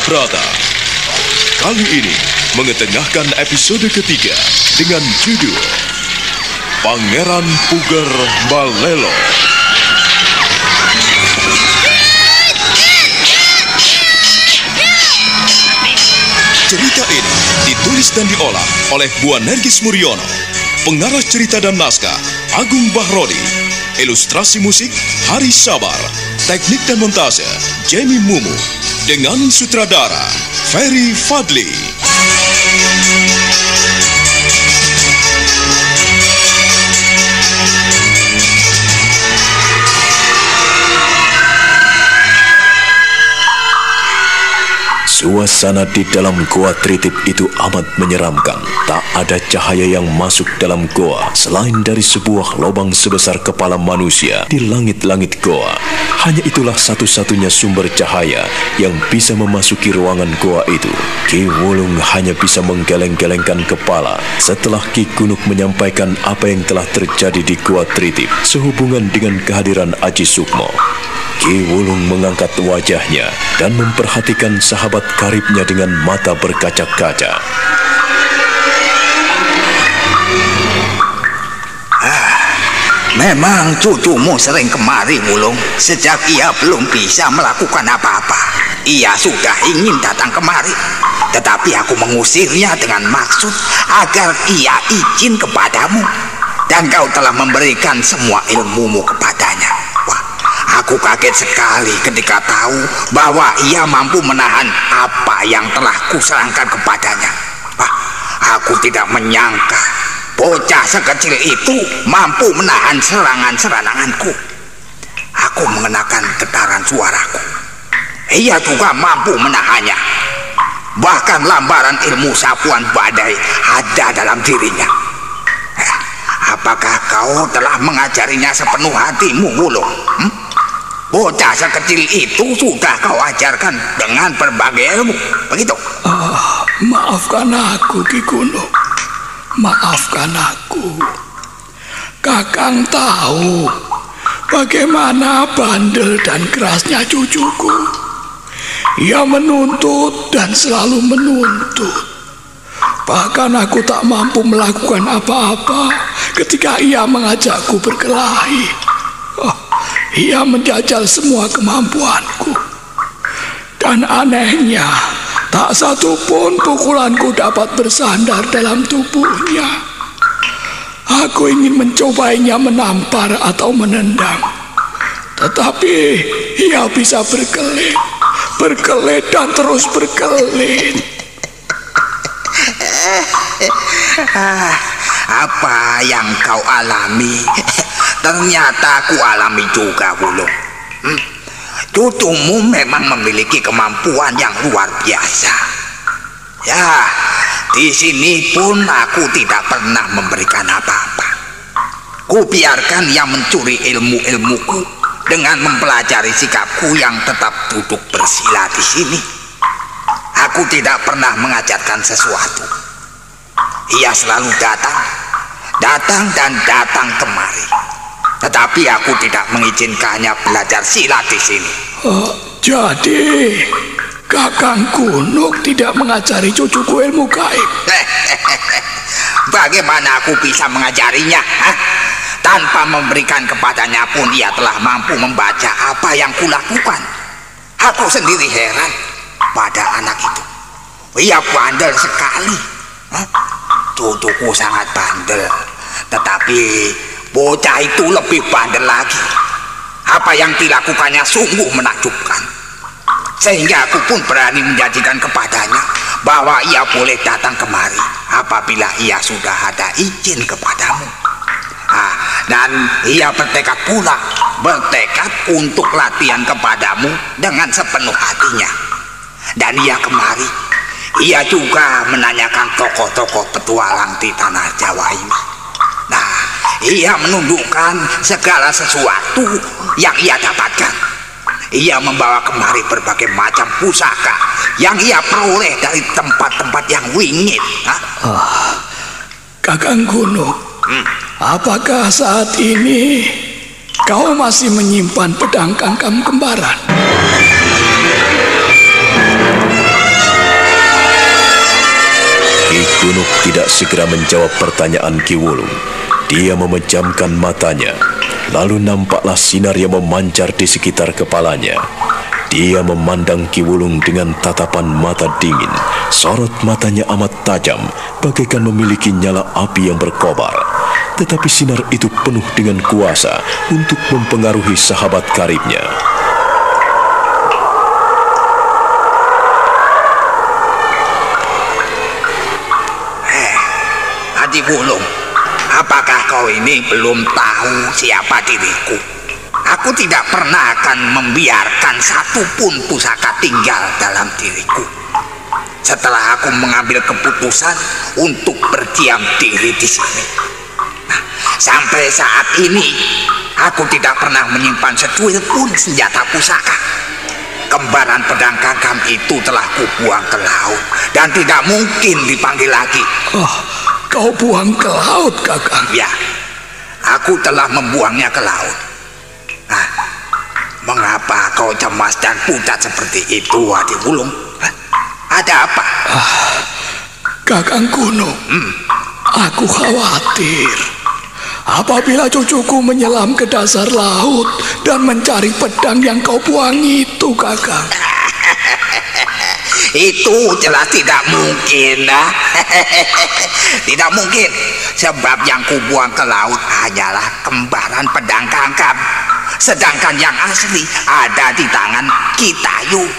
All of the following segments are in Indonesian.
Astabrata. Kali ini mengetengahkan episode ketiga dengan judul Pangeran Puger Balelo. Cerita ini ditulis dan diolah oleh Buan Nergis Muriono. Pengarah cerita dan naskah Agung Bahrodi. Ilustrasi musik Hari Sabar. Teknik dan montase Jamie Mumu. Dengan sutradara Ferry Fadli. Suasana di dalam goa tritip itu amat menyeramkan. Tak ada cahaya yang masuk dalam goa selain dari sebuah lubang sebesar kepala manusia di langit-langit goa. Hanya itulah satu-satunya sumber cahaya yang bisa memasuki ruangan goa itu. Ki Wulung hanya bisa menggeleng-gelengkan kepala setelah Ki Gunuk menyampaikan apa yang telah terjadi di goa tritip sehubungan dengan kehadiran Aji Sukmo. Ki Wulung mengangkat wajahnya dan memperhatikan sahabat karibnya dengan mata berkaca-kaca. Memang cucumu sering kemari, Wulung. Sejak ia belum bisa melakukan apa-apa, ia sudah ingin datang kemari. Tetapi aku mengusirnya dengan maksud agar ia izin kepadamu. Dan kau telah memberikan semua ilmumu kepadanya. Wah, aku kaget sekali ketika tahu bahwa ia mampu menahan apa yang telah kuserangkan kepadanya. Wah, aku tidak menyangka bocah sekecil itu mampu menahan serangan-seranganku. Aku mengenakan getaran suaraku. Ia juga mampu menahannya. Bahkan lambaran ilmu sapuan badai ada dalam dirinya. Eh, Apakah kau telah mengajarinya sepenuh hatimu, Wulung? Hmm? Bocah sekecil itu sudah kau ajarkan dengan berbagai ilmu, begitu? Ah, maafkan aku, Ki Kuno. Maafkan aku. Kakang tahu bagaimana bandel dan kerasnya cucuku. Ia menuntut dan selalu menuntut. Bahkan aku tak mampu melakukan apa-apa ketika ia mengajakku berkelahi. Oh, ia menjajal semua kemampuanku. Dan anehnya, tak satu pun pukulanku dapat bersandar dalam tubuhnya. Aku ingin mencobanya menampar atau menendang. Tetapi ia bisa berkelit, berkelit dan terus berkelit. Ah, apa yang kau alami ternyata aku alami juga Wulung hmm? Cucumu memang memiliki kemampuan yang luar biasa. Ya di sini pun aku tidak pernah memberikan apa-apa. Ku biarkan ia mencuri ilmu-ilmuku dengan mempelajari sikapku yang tetap duduk bersila di sini. Aku tidak pernah mengajarkan sesuatu. Ia selalu datang, datang dan datang kemari. Tetapi aku tidak mengizinkannya belajar silat di sini. Oh, jadi Kakang Gunuk tidak mengajari cucuku ilmu gaib. Bagaimana aku bisa mengajarinya? Hah? Tanpa memberikan kepadanya pun ia telah mampu membaca apa yang kulakukan. Aku sendiri heran pada anak itu. Ia bandel sekali. Hah? Cucuku sangat bandel, tetapi bocah itu lebih bandel lagi. Apa yang dilakukannya sungguh menakjubkan. Sehingga aku pun berani menjanjikan kepadanya bahwa ia boleh datang kemari apabila ia sudah ada izin kepadamu. Ah, dan ia bertekad pula, bertekad untuk latihan kepadamu dengan sepenuh hatinya. Dan ia kemari ia juga menanyakan tokoh-tokoh petualang di tanah Jawa ini. Ia menundukkan segala sesuatu yang ia dapatkan. Ia membawa kemari berbagai macam pusaka yang ia peroleh dari tempat-tempat yang wingit. Oh, Kakang Gunung, hmm? apakah saat ini kau masih menyimpan pedang kangkam kembaran? Ki Gunung tidak segera menjawab pertanyaan Ki Wulung. Dia memejamkan matanya, lalu nampaklah sinar yang memancar di sekitar kepalanya. Dia memandang Ki Wulung dengan tatapan mata dingin. Sorot matanya amat tajam, bagaikan memiliki nyala api yang berkobar. Tetapi sinar itu penuh dengan kuasa untuk mempengaruhi sahabat karibnya. Eh, Haji Wulung, kau ini belum tahu siapa diriku? Aku tidak pernah akan membiarkan satupun pusaka tinggal dalam diriku. Setelah aku mengambil keputusan untuk berdiam diri di sini. Nah, sampai saat ini, aku tidak pernah menyimpan secuil pun senjata pusaka. Kembaran pedang kakam itu telah kubuang ke laut dan tidak mungkin dipanggil lagi. Oh, kau buang ke laut, kakang? Ya, aku telah membuangnya ke laut. Nah, mengapa kau cemas dan pucat seperti itu, Adi Wulung? Ada apa? Ah, Kakang Kuno, hmm. aku khawatir. Apabila cucuku menyelam ke dasar laut dan mencari pedang yang kau buang itu, kakang. Itu jelas tidak mungkin. Nah. tidak mungkin. Sebab yang kubuang ke laut hanyalah kembaran pedang kangkam sedangkan yang asli ada di tangan kita yuk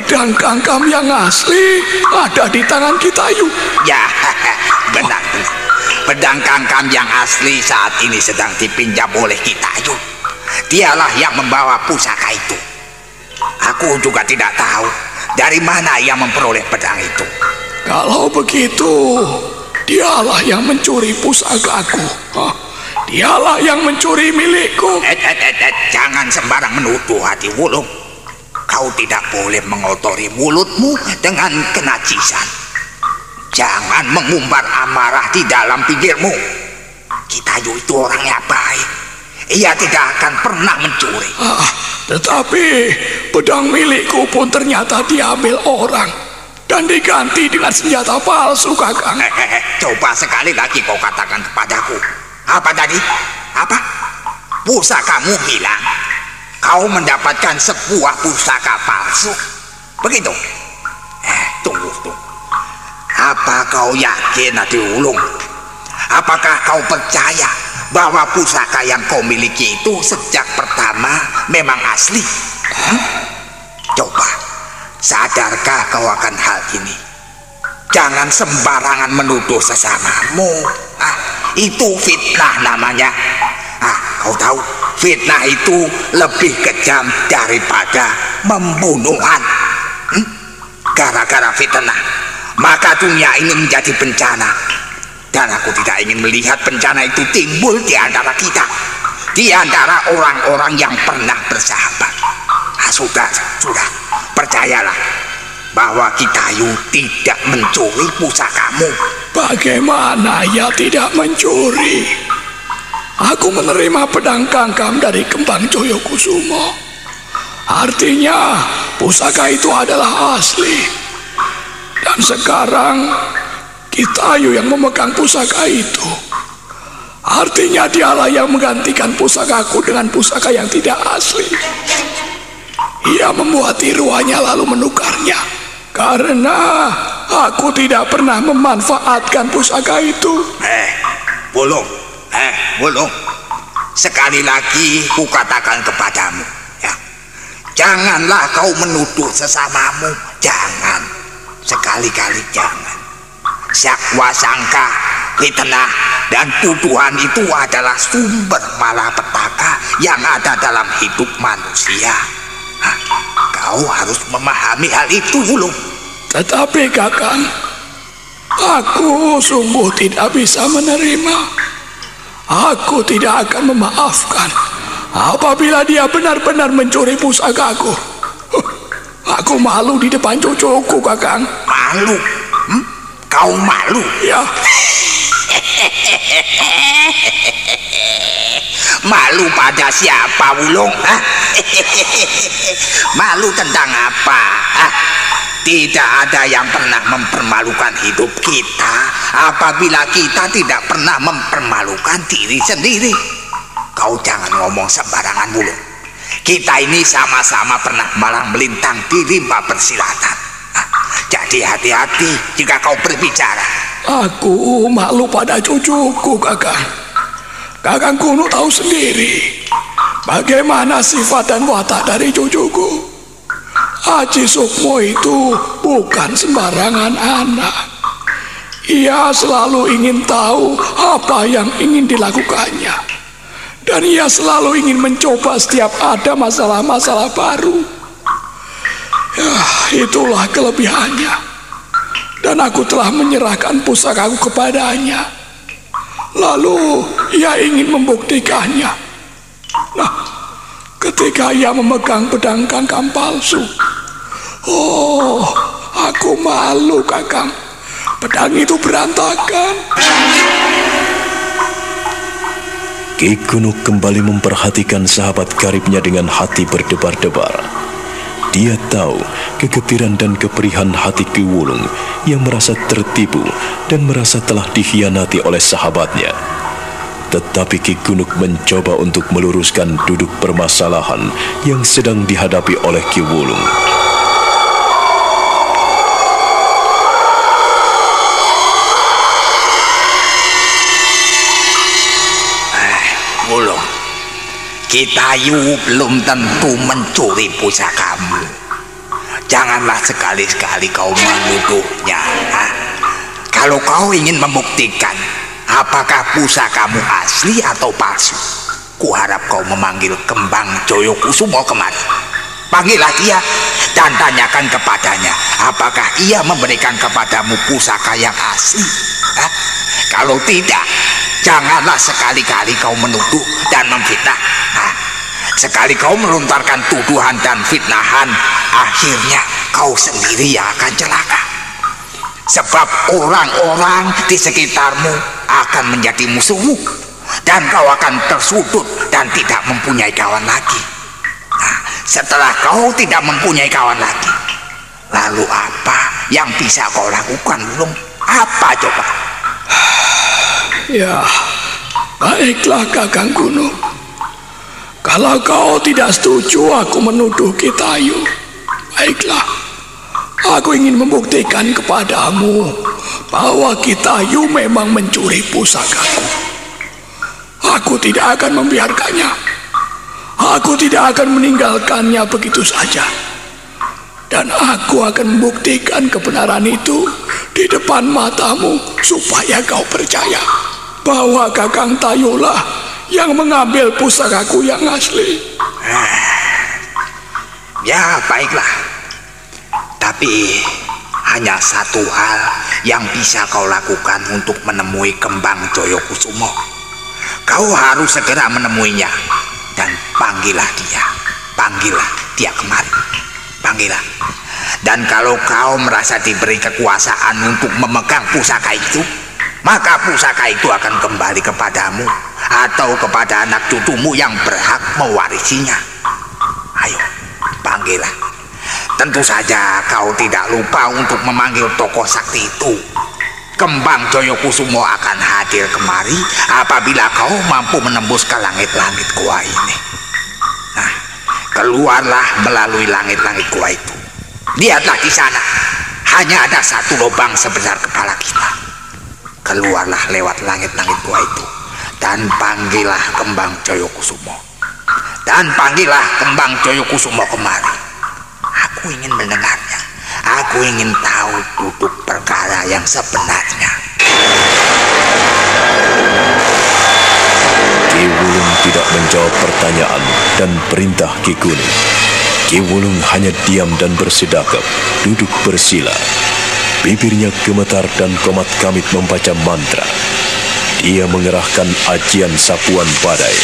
pedang kangkam yang asli ada di tangan kita yuk. Ya, benar, benar. Pedang kangkam yang asli saat ini sedang dipinjam oleh kita yuk. Dialah yang membawa pusaka itu. Aku juga tidak tahu dari mana ia memperoleh pedang itu. Kalau begitu, dialah yang mencuri pusakaku. Huh? Dialah yang mencuri milikku. Eh, eh, eh, eh, jangan sembarang menuduh hati wulung. Kau tidak boleh mengotori mulutmu dengan kenajisan. Jangan mengumbar amarah di dalam pikirmu. Kita itu orangnya baik. Ia tidak akan pernah mencuri. Ah, tetapi pedang milikku pun ternyata diambil orang dan diganti dengan senjata palsu, Kakang. Eh, eh, eh, coba sekali lagi kau katakan kepadaku apa tadi? Apa? Pusakamu hilang. Kau mendapatkan sebuah pusaka palsu. Begitu? Eh, tunggu, tunggu. Apa kau yakin, Adi Ulung? Apakah kau percaya bahwa pusaka yang kau miliki itu sejak pertama memang asli? Coba, sadarkah kau akan hal ini? Jangan sembarangan menuduh sesamamu. Ah, itu fitnah namanya. Ah, kau tahu, fitnah itu lebih kejam daripada pembunuhan. Hmm? Gara-gara fitnah, maka dunia ini menjadi bencana. Dan aku tidak ingin melihat bencana itu timbul di antara kita. Di antara orang-orang yang pernah bersahabat. Ah, sudah, sudah. Percayalah, bahwa Kitayu tidak mencuri pusakamu. Bagaimana ia tidak mencuri? Aku menerima pedang kangkam dari kembang Joyokusumo. Artinya pusaka itu adalah asli. Dan sekarang Kitayu yang memegang pusaka itu. Artinya dialah yang menggantikan pusakaku dengan pusaka yang tidak asli. Ia membuat tiruannya lalu menukarnya. Karena aku tidak pernah memanfaatkan pusaka itu. Eh, bolong. Eh, bolong. Sekali lagi ku katakan kepadamu, ya. Janganlah kau menuduh sesamamu. Jangan. Sekali-kali jangan. Syakwa sangka, fitnah, dan tuduhan itu adalah sumber malapetaka yang ada dalam hidup manusia. Hah, kau harus memahami hal itu dulu. Tetapi kakang, aku sungguh tidak bisa menerima Aku tidak akan memaafkan apabila dia benar-benar mencuri pusakaku. Aku malu di depan cucuku, Kakang. Malu? Hmm? Kau malu? Ya, Malu pada siapa, Wulung? Malu tentang apa? Hah? Tidak ada yang pernah mempermalukan hidup kita apabila kita tidak pernah mempermalukan diri sendiri. Kau jangan ngomong sembarangan mulu. Kita ini sama-sama pernah malang melintang di rimba persilatan. Hah? Jadi hati-hati jika kau berbicara. aku malu pada cucuku, Kakang. Kakang kuno tahu sendiri bagaimana sifat dan watak dari cucuku. Haji Sukmo itu bukan sembarangan anak. Ia selalu ingin tahu apa yang ingin dilakukannya. Dan ia selalu ingin mencoba setiap ada masalah-masalah baru. Ya, itulah kelebihannya. Dan aku telah menyerahkan pusakaku kepadanya. Lalu ia ingin membuktikannya. Nah, ketika ia memegang pedang kangkang palsu. Oh, aku malu kakang. Pedang itu berantakan. Ki Gunuk kembali memperhatikan sahabat karibnya dengan hati berdebar-debar. Dia tahu kegetiran dan keperihan hati Ki Wulung yang merasa tertipu dan merasa telah dikhianati oleh sahabatnya. Tetapi Ki Gunuk mencoba untuk meluruskan duduk permasalahan yang sedang dihadapi oleh Ki. Wulung, kita yu belum tentu mencuri pusakamu. Janganlah sekali-sekali kau menuduhnya. ha? Kalau kau ingin membuktikan apakah pusakamu asli atau palsu, kuharap kau memanggil kembang Joyo Kusumo kemari. Panggillah dia dan tanyakan kepadanya apakah ia memberikan kepadamu pusaka yang asli. ha? Kalau tidak, janganlah sekali-kali kau menuduh dan memfitnah. Nah, sekali kau melontarkan tuduhan dan fitnahan, akhirnya kau sendiri yang akan celaka. Sebab orang-orang di sekitarmu akan menjadi musuhmu dan kau akan tersudut dan tidak mempunyai kawan lagi. Nah, setelah kau tidak mempunyai kawan lagi, lalu apa yang bisa kau lakukan, Belum? Apa coba? Ya, baiklah kakang gunung. Kalau kau tidak setuju aku menuduh Kitayu, baiklah. Aku ingin membuktikan kepadamu bahwa Kitayu memang mencuri pusakaku. Aku tidak akan membiarkannya. Aku tidak akan meninggalkannya begitu saja. Dan aku akan membuktikan kebenaran itu di depan matamu supaya kau percaya bahwa Kakang Tayulah yang mengambil pusakaku yang asli. Ya, baiklah. Tapi hanya satu hal yang bisa kau lakukan untuk menemui kembang Joyo Kusumo. Kau harus segera menemuinya dan panggillah dia. Panggillah dia kemari. Panggillah. Dan kalau kau merasa diberi kekuasaan untuk memegang pusaka itu, maka pusaka itu akan kembali kepadamu atau kepada anak cucumu yang berhak mewarisinya. Ayo, panggillah. Tentu saja kau tidak lupa untuk memanggil tokoh sakti itu. Kembang Joyo Kusumo akan hadir kemari apabila kau mampu menembus ke langit-langit gua ini. Keluarlah melalui langit-langit gua itu. Lihatlah di sana, hanya ada satu lubang sebesar kepala kita. Keluarlah lewat langit-langit gua itu dan panggillah kembang Joyo Kusumo. Dan panggillah kembang Joyo Kusumo kemari. Aku ingin mendengarnya. Aku ingin tahu duduk perkara yang sebenarnya. Wulung tidak menjawab pertanyaan dan perintah Ki Gunung. Ki Wulung hanya diam dan bersedakap, duduk bersila. Bibirnya gemetar dan komat kamit membaca mantra. Dia mengerahkan ajian sapuan badai,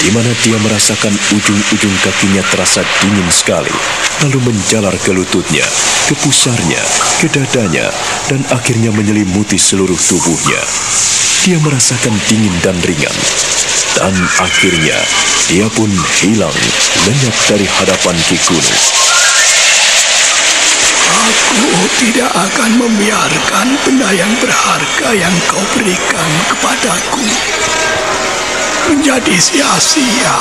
di mana dia merasakan ujung-ujung kakinya terasa dingin sekali, lalu menjalar ke lututnya, ke pusarnya, ke dadanya, dan akhirnya menyelimuti seluruh tubuhnya. Dia merasakan dingin dan ringan, dan akhirnya dia pun hilang lenyap dari hadapan Ki Kuno. Aku tidak akan membiarkan benda yang berharga yang kau berikan kepadaku menjadi sia-sia.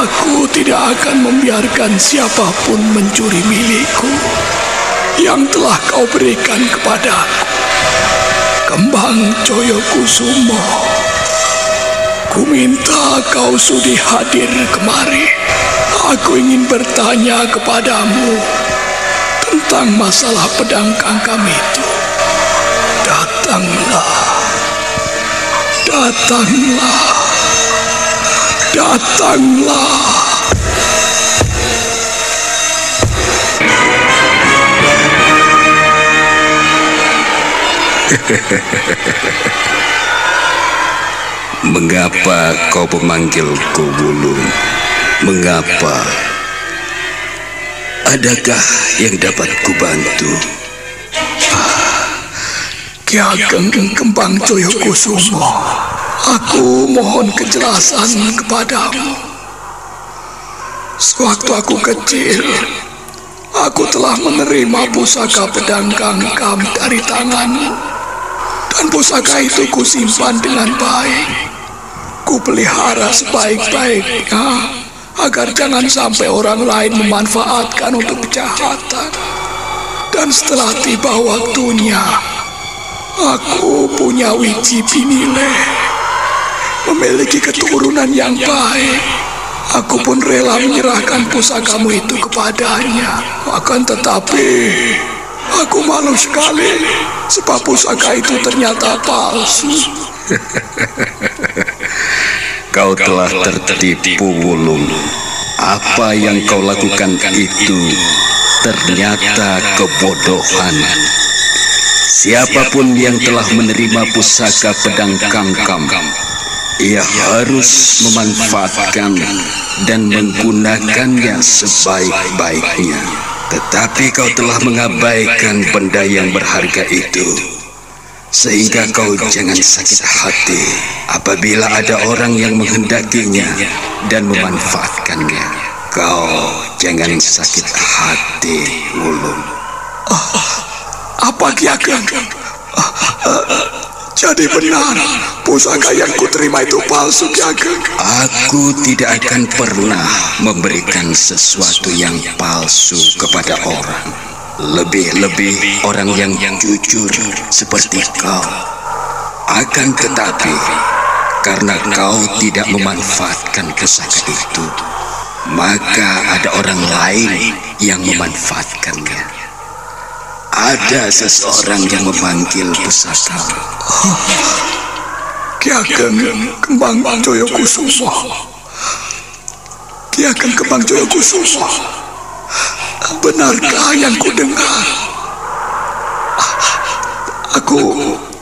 Aku tidak akan membiarkan siapa pun mencuri milikku yang telah kau berikan kepadaku. Kembang Joyo Kusumo, ku minta kau sudi hadir kemari. Aku ingin bertanya kepadamu tentang masalah pedang kangkam itu. Datanglah, datanglah, datanglah. Mengapa kau memanggilku Wulung? Mengapa? Adakah yang dapat kubantu? Ki Ageng Kembang Joyo Kusumo, aku mohon kejelasan kepadamu. Sewaktu aku kecil, aku telah menerima pusaka pedang kangkam dari tanganmu. Dan pusaka itu kusimpan dengan baik. Kupelihara sebaik-baiknya agar jangan sampai orang lain memanfaatkan untuk kejahatan. Dan setelah tiba waktunya, aku punya wiji pinile, memiliki keturunan yang baik. Aku pun rela menyerahkan pusakamu itu kepadanya. Akan tetapi, aku malu sekali sebab pusaka itu ternyata palsu. Kau telah tertipu, Wulung. Apa yang kau lakukan itu ternyata kebodohan. Siapa pun yang telah menerima pusaka pedang kangkam, ia harus memanfaatkan dan menggunakannya sebaik-baiknya. Tetapi kau telah mengabaikan benda yang berharga itu. Sehingga kau jangan sakit hati apabila ada orang yang menghendakinya dan memanfaatkannya. Kau jangan sakit hati, Wulung. Oh, apa Ki Ageng? Oh, jadi benar, pusaka yang kuterima itu palsu Ki Ageng. Aku tidak akan pernah memberikan sesuatu yang palsu kepada orang. Lebih-lebih orang yang jujur seperti kau. Akan tetapi, karena kau tidak memanfaatkan pusaka itu, maka ada orang lain yang memanfaatkannya. Ada seseorang yang memanggil pusaka. Oh, Ki Ageng Kembang Joyo Kusumo. Ki Kembang Joyo Kusumo. Benarkah yang ku dengar? Aku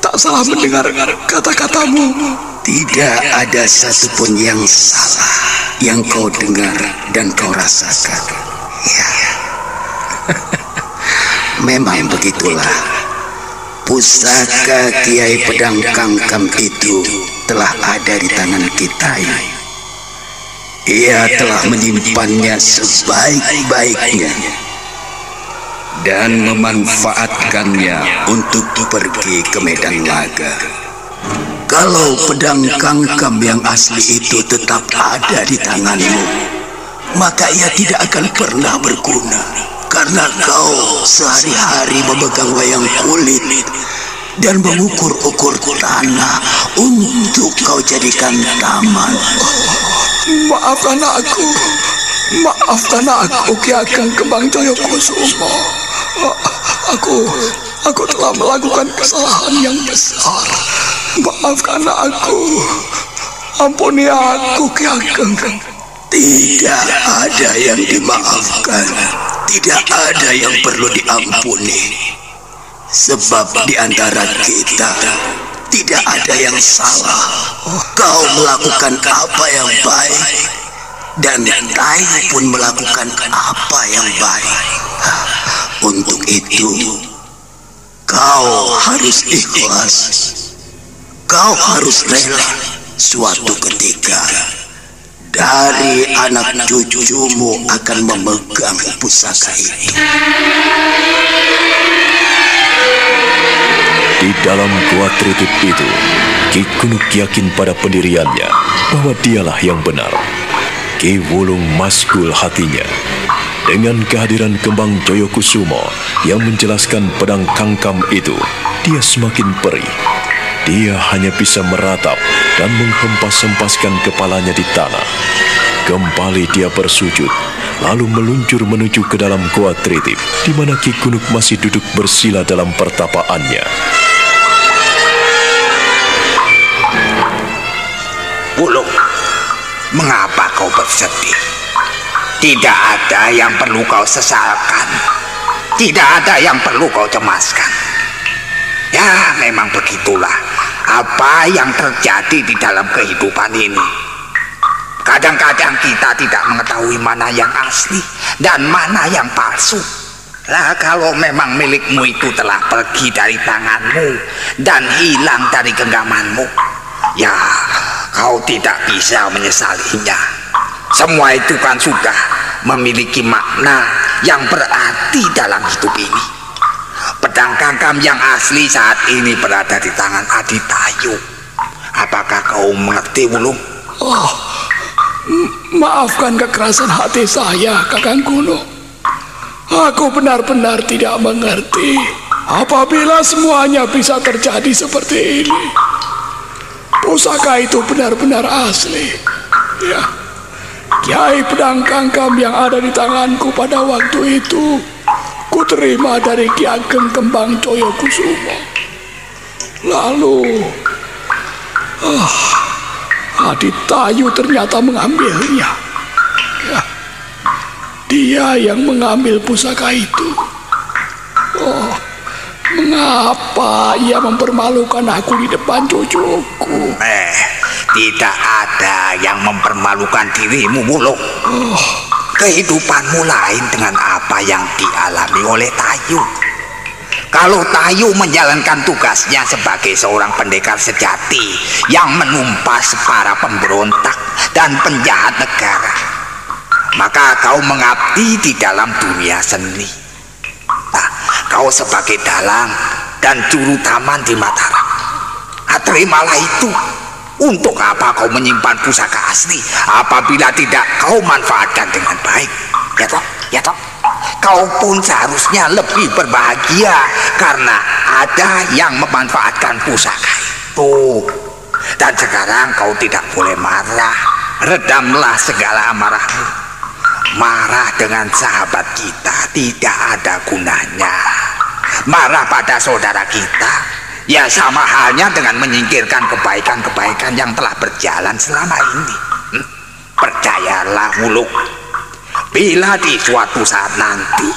tak salah mendengar kata-katamu. Tidak ada satupun yang salah yang kau dengar dan kau rasakan. Ya. Memang begitulah. Pusaka Kiai Pedang Kangkam itu telah ada di tangan kita ini. Ia telah menyimpannya sebaik-baiknya dan memanfaatkannya untuk pergi ke medan laga. Kalau pedang kangkam yang asli itu tetap ada di tanganmu, maka ia tidak akan pernah berguna karena kau sehari-hari memegang wayang kulit dan mengukur-ukur tanah untuk kau jadikan taman. Maafkan aku. Maafkan aku Ki Ageng Kembang Joyo Kusumo. Aku aku telah melakukan kesalahan yang besar. Maafkan aku. Ampuni aku Ki Ageng. Tidak ada yang dimaafkan. Tidak ada yang perlu diampuni. Sebab di antara kita tidak ada yang salah. Kau melakukan apa yang baik, dan Tayu pun melakukan apa yang baik. Untuk itu, kau harus ikhlas. Kau harus rela suatu ketika dari anak cucumu akan memegang pusaka itu. Di dalam gua tritip itu, Ki Kunuk yakin pada pendiriannya bahwa dialah yang benar. Ki Wulung maskul hatinya. Dengan kehadiran kembang Joyokusumo yang menjelaskan pedang kangkam itu, dia semakin perih. Dia hanya bisa meratap dan menghempas-hempaskan kepalanya di tanah. Kembali dia bersujud, lalu meluncur menuju ke dalam gua tritip, di mana Ki Kunuk masih duduk bersila dalam pertapaannya. Bulung, mengapa kau bersedih? Tidak ada yang perlu kau sesalkan. Tidak ada yang perlu kau cemaskan. Ya, memang begitulah apa yang terjadi di dalam kehidupan ini. Kadang-kadang kita tidak mengetahui mana yang asli dan mana yang palsu. Lah kalau memang milikmu itu telah pergi dari tanganmu dan hilang dari genggamanmu, ya kau tidak bisa menyesalinya. Semua itu kan sudah memiliki makna yang berarti dalam hidup ini. Pedang kangkam yang asli saat ini berada di tangan Adi Tayu. Apakah kau mengerti, Wulung? Oh, maafkan kekerasan hati saya, Kakang Kuno. Aku benar-benar tidak mengerti apabila semuanya bisa terjadi seperti ini. Pusaka itu benar-benar asli. Ya, Kiai pedang kangkam yang ada di tanganku pada waktu itu ku terima dari Ki Ageng Kembang Coyo Kusumo. Lalu, ah, Adit Tayu ternyata mengambilnya. Ya, dia yang mengambil pusaka itu. Oh, mengapa ia mempermalukan aku di depan cucuku? Eh, tidak ada yang mempermalukan dirimu, Wulung. Oh, Kehidupanmu lain dengan apa yang dialami oleh Tayu. Kalau Tayu menjalankan tugasnya sebagai seorang pendekar sejati yang menumpas para pemberontak dan penjahat negara, maka kau mengabdi di dalam dunia seni. Kau sebagai dalang dan juru taman di Mataram. Ah, terimalah itu. Untuk apa kau menyimpan pusaka asli apabila tidak kau manfaatkan dengan baik? Ya toh, ya toh. Kau pun seharusnya lebih berbahagia karena ada yang memanfaatkan pusaka itu. Dan sekarang kau tidak boleh marah. Redamlah segala amarahmu. Marah dengan sahabat kita tidak ada gunanya. Marah pada saudara kita Ya sama halnya dengan menyingkirkan kebaikan-kebaikan yang telah berjalan selama ini. Hmm? Percayalah muluk. Bila di suatu saat nanti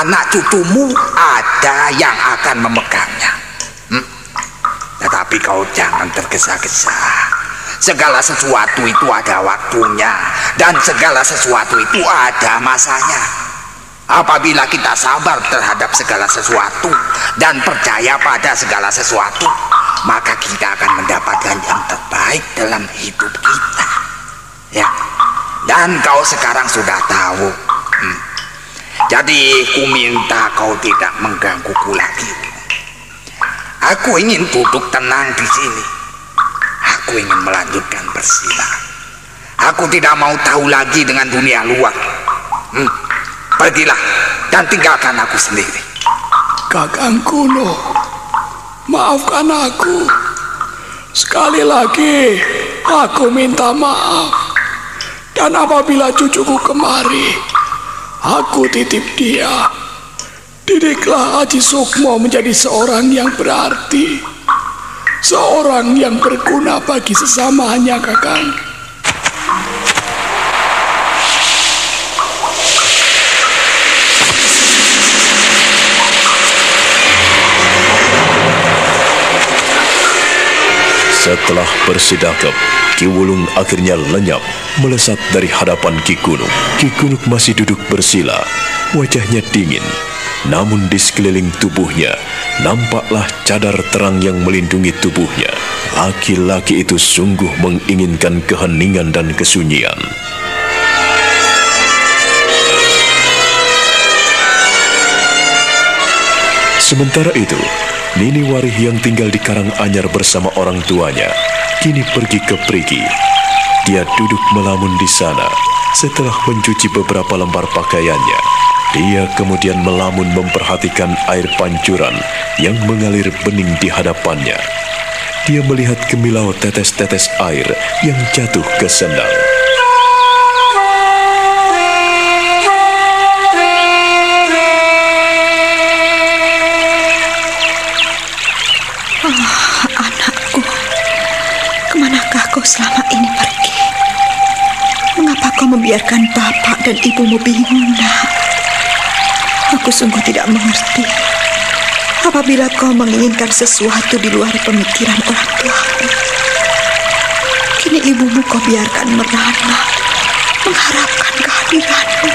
anak cucumu ada yang akan memegangnya. Hmm? Tetapi kau jangan tergesa-gesa. Segala sesuatu itu ada waktunya dan segala sesuatu itu ada masanya. Apabila kita sabar terhadap segala sesuatu dan percaya pada segala sesuatu, maka kita akan mendapatkan yang terbaik dalam hidup kita. Ya. Dan kau sekarang sudah tahu. Hmm. Jadi ku minta kau tidak menggangguku lagi. Aku ingin duduk tenang di sini. Aku ingin melanjutkan bersila. Aku tidak mau tahu lagi dengan dunia luar. Hmm. Pergilah dan tinggalkan aku sendiri. Kakang Kuno, maafkan aku. Sekali lagi, aku minta maaf. Dan apabila cucuku kemari, aku titip dia. Didiklah Haji Sukmo menjadi seorang yang berarti. Seorang yang berguna bagi sesamanya, Kakang. Setelah bersedakap, Ki Wulung akhirnya lenyap melesat dari hadapan Ki Kunuk. Ki Kunuk masih duduk bersila, wajahnya dingin. Namun di sekeliling tubuhnya, nampaklah cadar terang yang melindungi tubuhnya. Laki-laki itu sungguh menginginkan keheningan dan kesunyian. Sementara itu, Nini Warih yang tinggal di Karanganyar bersama orang tuanya, kini pergi ke Prigi. Dia duduk melamun di sana setelah mencuci beberapa lembar pakaiannya. Dia kemudian melamun memperhatikan air pancuran yang mengalir bening di hadapannya. Dia melihat kemilau tetes-tetes air yang jatuh ke sendang. Selama ini pergi? Mengapa kau membiarkan bapak dan ibumu bingung, nak? Aku sungguh tidak mengerti. Apabila kau menginginkan sesuatu di luar pemikiran orang tuamu. Kini ibumu kau biarkan merana, mengharapkan kehadiranmu.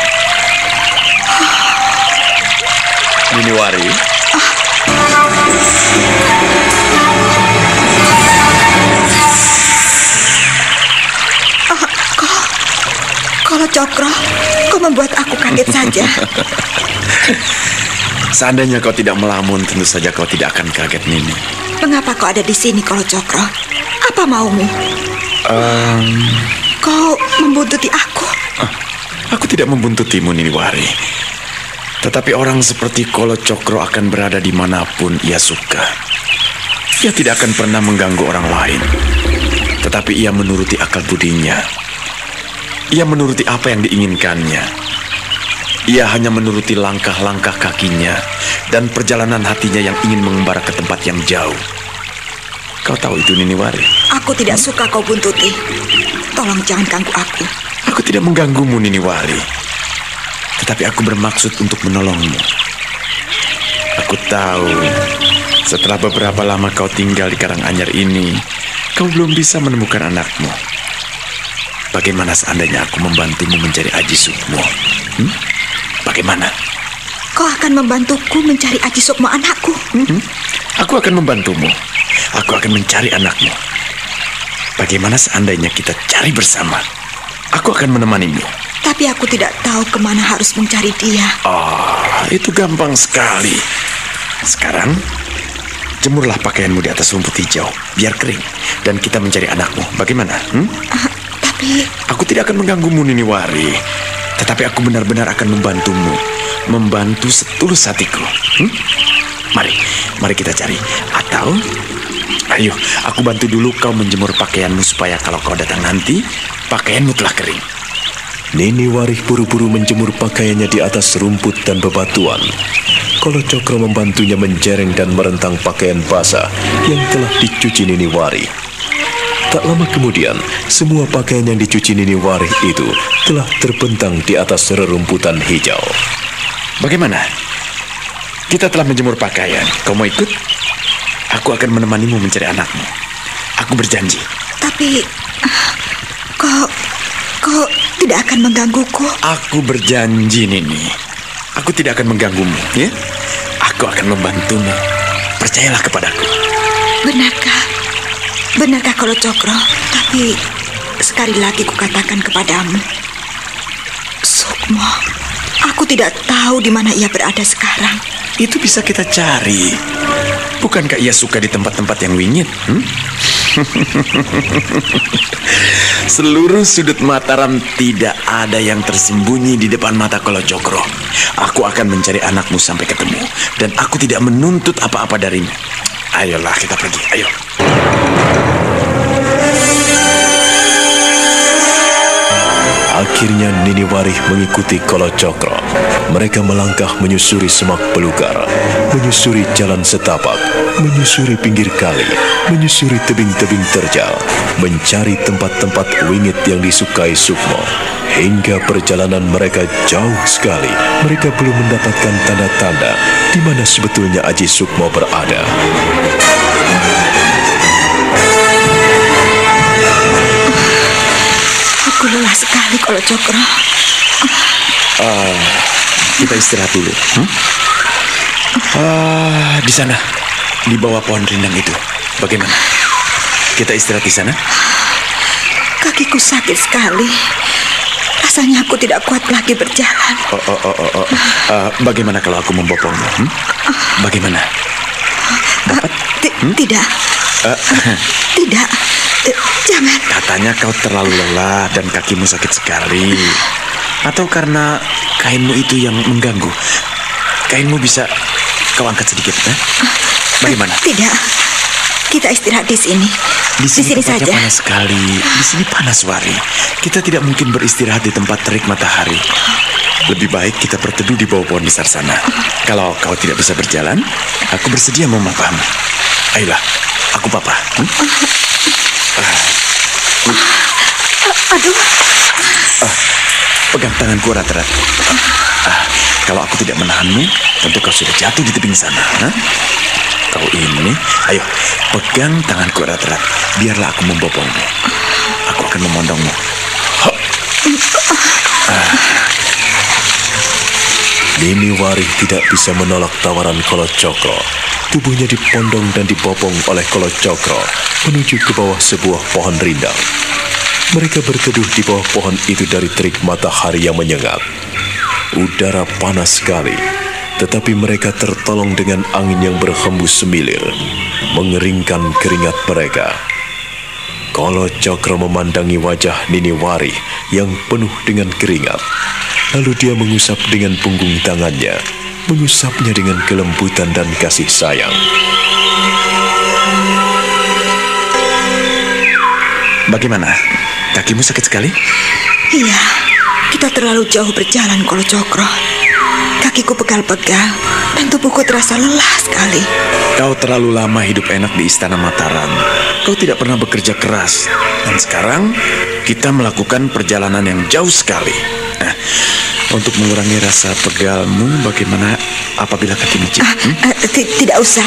Miniwari? Cokro, kau membuat aku kaget saja. Seandainya kau tidak melamun, tentu saja kau tidak akan kaget, Nini. Mengapa kau ada di sini, kalau Cokro? Apa maumu? Um... Kau membuntuti aku? Uh, aku tidak membuntutimu, Nini Wari. Tetapi orang seperti Kolo Cokro akan berada di mana pun ia suka. Ia tidak akan pernah mengganggu orang lain. Tetapi ia menuruti akal budinya ia menuruti apa yang diinginkannya. Ia hanya menuruti langkah-langkah kakinya dan perjalanan hatinya yang ingin mengembara ke tempat yang jauh. Kau tahu itu Niniwari? Aku tidak suka kau buntuti. Tolong jangan ganggu aku. Aku tidak mengganggumu Niniwari. Tetapi aku bermaksud untuk menolongmu. Aku tahu setelah beberapa lama kau tinggal di Karanganyar ini, kau belum bisa menemukan anakmu. Bagaimana seandainya aku membantumu mencari Aji Sukmo? Hmm? Bagaimana? Kau akan membantuku mencari Aji Sukmo anakku? Hmm? Aku akan membantumu. Aku akan mencari anakmu. Bagaimana seandainya kita cari bersama? Aku akan menemanimu. Tapi aku tidak tahu ke mana harus mencari dia. Oh, itu gampang sekali. Sekarang, jemurlah pakaianmu di atas rumput hijau, biar kering. Dan kita mencari anakmu. Bagaimana? Hmm? Uh. Aku tidak akan mengganggumu, Niniwari. Tetapi aku benar-benar akan membantumu. Membantu setulus hatiku. Hmm? Mari, mari kita cari. Atau... Ayo, aku bantu dulu kau menjemur pakaianmu supaya kalau kau datang nanti, pakaianmu telah kering. Nini Warih buru-buru menjemur pakaiannya di atas rumput dan bebatuan. Kalau Cokro membantunya menjereng dan merentang pakaian basah yang telah dicuci Nini Warih. Tak lama kemudian, semua pakaian yang dicuci Nini Warih itu telah terbentang di atas rerumputan hijau. Bagaimana? Kita telah menjemur pakaian. Kau mau ikut? Aku akan menemanimu mencari anakmu. Aku berjanji. Tapi, kau, kau tidak akan menggangguku? Aku berjanji, Nini. Aku tidak akan mengganggumu, ya? Aku akan membantumu. Percayalah kepadaku. Benarkah? Benarkah kalau Cokro? Tapi sekali lagi kukatakan kepadamu, Sukmo, aku tidak tahu di mana ia berada sekarang. Itu bisa kita cari. Bukankah ia suka di tempat-tempat yang wingit? Hmm? Seluruh sudut Mataram tidak ada yang tersembunyi di depan mata kalau Cokro. Aku akan mencari anakmu sampai ketemu. Dan aku tidak menuntut apa-apa darimu. Ayolah kita pergi, ayo. Akhirnya Nini Warih mengikuti Kolo Cokro. Mereka melangkah menyusuri semak belukar, menyusuri jalan setapak, menyusuri pinggir kali, menyusuri tebing-tebing terjal, mencari tempat-tempat wingit yang disukai Sukmo. Hingga perjalanan mereka jauh sekali, mereka belum mendapatkan tanda-tanda di mana sebetulnya Aji Sukmo berada. Aku lelah sekali kalau Cokro. Kita istirahat dulu. Hmm? Ah, di sana, di bawah pohon rindang itu. Bagaimana? Kita istirahat di sana? Kakiku sakit sekali. Rasanya aku tidak kuat lagi berjalan. Oh, oh, oh, oh, oh. Ah, bagaimana kalau aku membopongmu? Hmm? Bagaimana? Ti- Tidak. Tidak. Jangan. Katanya kau terlalu lelah dan kakimu sakit sekali. Atau karena kainmu itu yang mengganggu. Kainmu bisa kau angkat sedikit, eh? Bagaimana? Tidak. Kita istirahat di sini. Di sini, tempatnya saja. panas sekali. Di sini panas Wari. Kita tidak mungkin beristirahat di tempat terik matahari. Lebih baik kita berteduh di bawah pohon besar sana. Kalau kau tidak bisa berjalan, aku bersedia memapahmu. Ayolah, aku papa. Hmm? Aduh, Pegang tanganku erat-erat. Ah, kalau aku tidak menahanmu, tentu kau sudah jatuh di tebing sana. Hah? Kau ini, ayo pegang tanganku erat-erat. Biarlah aku membopongmu. Aku akan memondongmu. Hop. Nini Warih tidak bisa menolak tawaran Kolo Cokro. Tubuhnya dipondong dan dibopong oleh Kolo Cokro menuju ke bawah sebuah pohon rindang. Mereka berteduh di bawah pohon itu dari terik matahari yang menyengat. Udara panas sekali, tetapi mereka tertolong dengan angin yang berhembus semilir, mengeringkan keringat mereka. Kolo Cokro memandangi wajah Nini Wari yang penuh dengan keringat. Lalu dia mengusap dengan punggung tangannya, mengusapnya dengan kelembutan dan kasih sayang. Bagaimana? Kakimu sakit sekali? iya. Kita terlalu jauh berjalan kalau Cokro. Kakiku pegal-pegal dan tubuhku terasa lelah sekali. Kau terlalu lama hidup enak di istana Mataram. Kau tidak pernah bekerja keras. Dan sekarang kita melakukan perjalanan yang jauh sekali. Nah, untuk mengurangi rasa pegalmu, bagaimana apabila kakimu cip? Hmm? Eh, ti- tidak usah.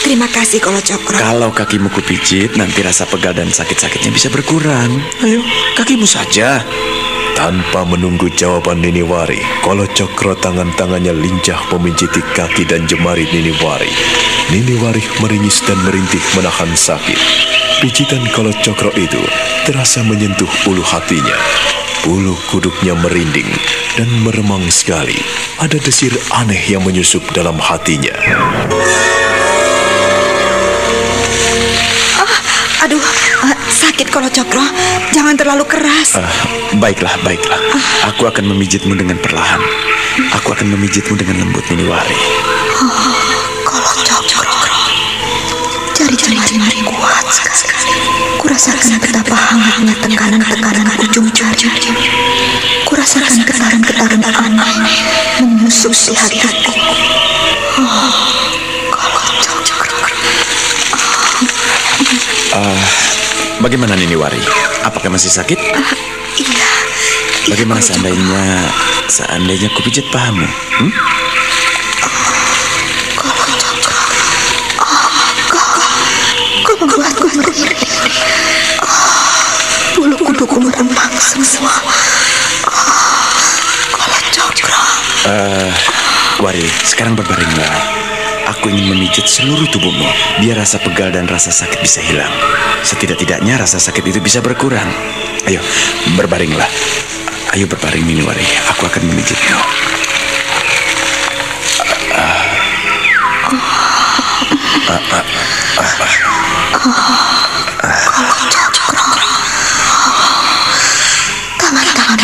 Terima kasih kalau Cokro. Kalau kakimu kupijit, nanti rasa pegal dan sakit-sakitnya bisa berkurang. Ayo, kakimu saja. Tanpa menunggu jawaban Nini Wari, Kolo Cokro tangan-tangannya lincah memijiti kaki dan jemari Nini Wari. Nini Wari meringis dan merintih menahan sakit. Pijitan Kolo Cokro itu terasa menyentuh ulu hatinya. Bulu kuduknya merinding dan meremang sekali. Ada desir aneh yang menyusup dalam hatinya. Aduh, eh, sakit kalau Cokro. Jangan terlalu keras. Ah, baiklah, baiklah. Aku akan memijitmu dengan perlahan. Aku akan memijitmu dengan lembut, Niniwari. Kalau Cokro. Jari-jari sekali. Kurasakan betapa hangatnya tekanan-tekanan ujung jari. Kurasakan getaran-getaran aneh menyusup di hatiku. Oh, Cokro. Bagaimana Niniwari? Apakah masih sakit? Iya. Bagaimana seandainya seandainya kupijit pahamu? Hmm? Meremang semua. Kalau Cokro. Eh, Wari, sekarang berbaringlah. Aku ingin memijit seluruh tubuhmu, biar rasa pegal dan rasa sakit bisa hilang. Setidak-tidaknya rasa sakit itu bisa berkurang. Ayo, berbaringlah. Ayo berbaring, Niniwari. Aku akan memijitmu.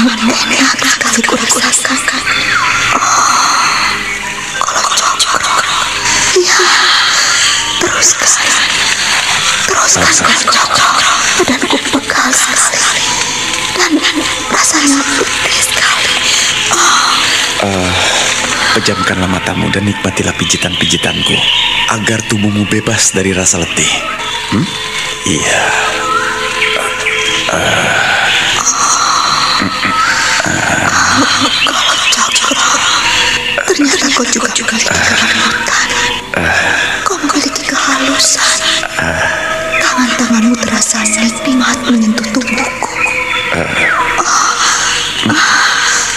Tangan-tanganmu enak sekali kurasakan. Kalau Cokro. Iya. Teruskan. Teruskan kalau Cokro. Badanku pegal sekali. Dan rasanya pedih sekali. Pejamkanlah matamu dan nikmatilah pijitan-pijitanku agar tubuhmu bebas dari rasa letih. Hmm? Iya. Kalau cocok, ternyata kau juga juga kelembutan. Kau memiliki kehalusan. Tangan-tanganmu terasa nikmat menyentuh tubuhku.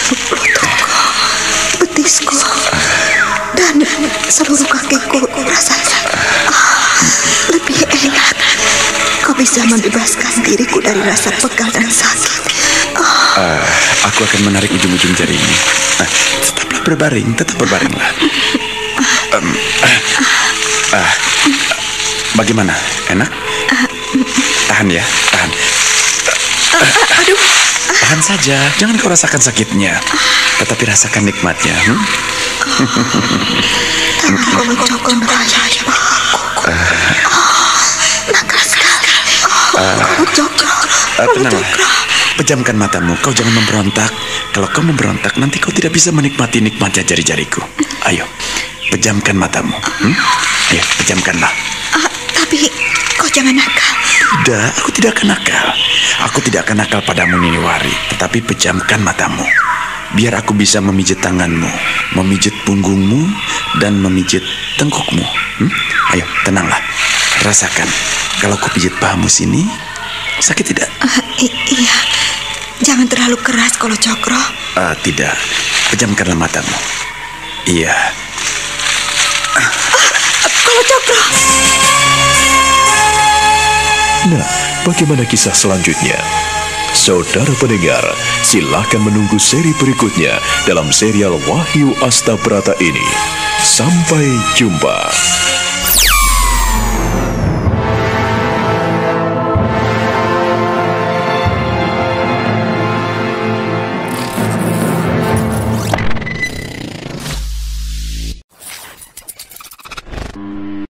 Lututku, betisku, dan seluruh kakiku rasanya lebih enak. Kau bisa membebaskan diriku dari rasa pegal dan sakit. Ah, aku akan menarik ujung-ujung jarimu. Ah, tetaplah berbaring, tetap berbaringlah. Um, ah, ah, bagaimana? Enak? Tahan ya, tahan. Aduh, Tahan saja, jangan kau rasakan sakitnya. Tetapi rasakan nikmatnya. Hmm? mencokol Pejamkan matamu, kau jangan memberontak. Kalau kau memberontak, nanti kau tidak bisa menikmati nikmatnya jari-jariku. Ayo, pejamkan matamu. Hmm? Ayo, pejamkanlah. Ah, tapi kau jangan nakal. Tidak, aku tidak akan nakal. Aku tidak akan nakal padamu, Niniwari. Tetapi pejamkan matamu. Biar aku bisa memijit tanganmu, memijit punggungmu, dan memijit tengkukmu. Hmm? Ayo, tenanglah. Rasakan. Kalau ku pijit pahamu sini, sakit tidak? Ah, i- iya, jangan terlalu keras kalau cokro. Ah, tidak. Pejamkanlah matamu. Iya. Kalau cokro. Nah, bagaimana kisah selanjutnya? Saudara pendengar, silakan menunggu seri berikutnya dalam serial Wahyu Astabrata ini. Sampai jumpa.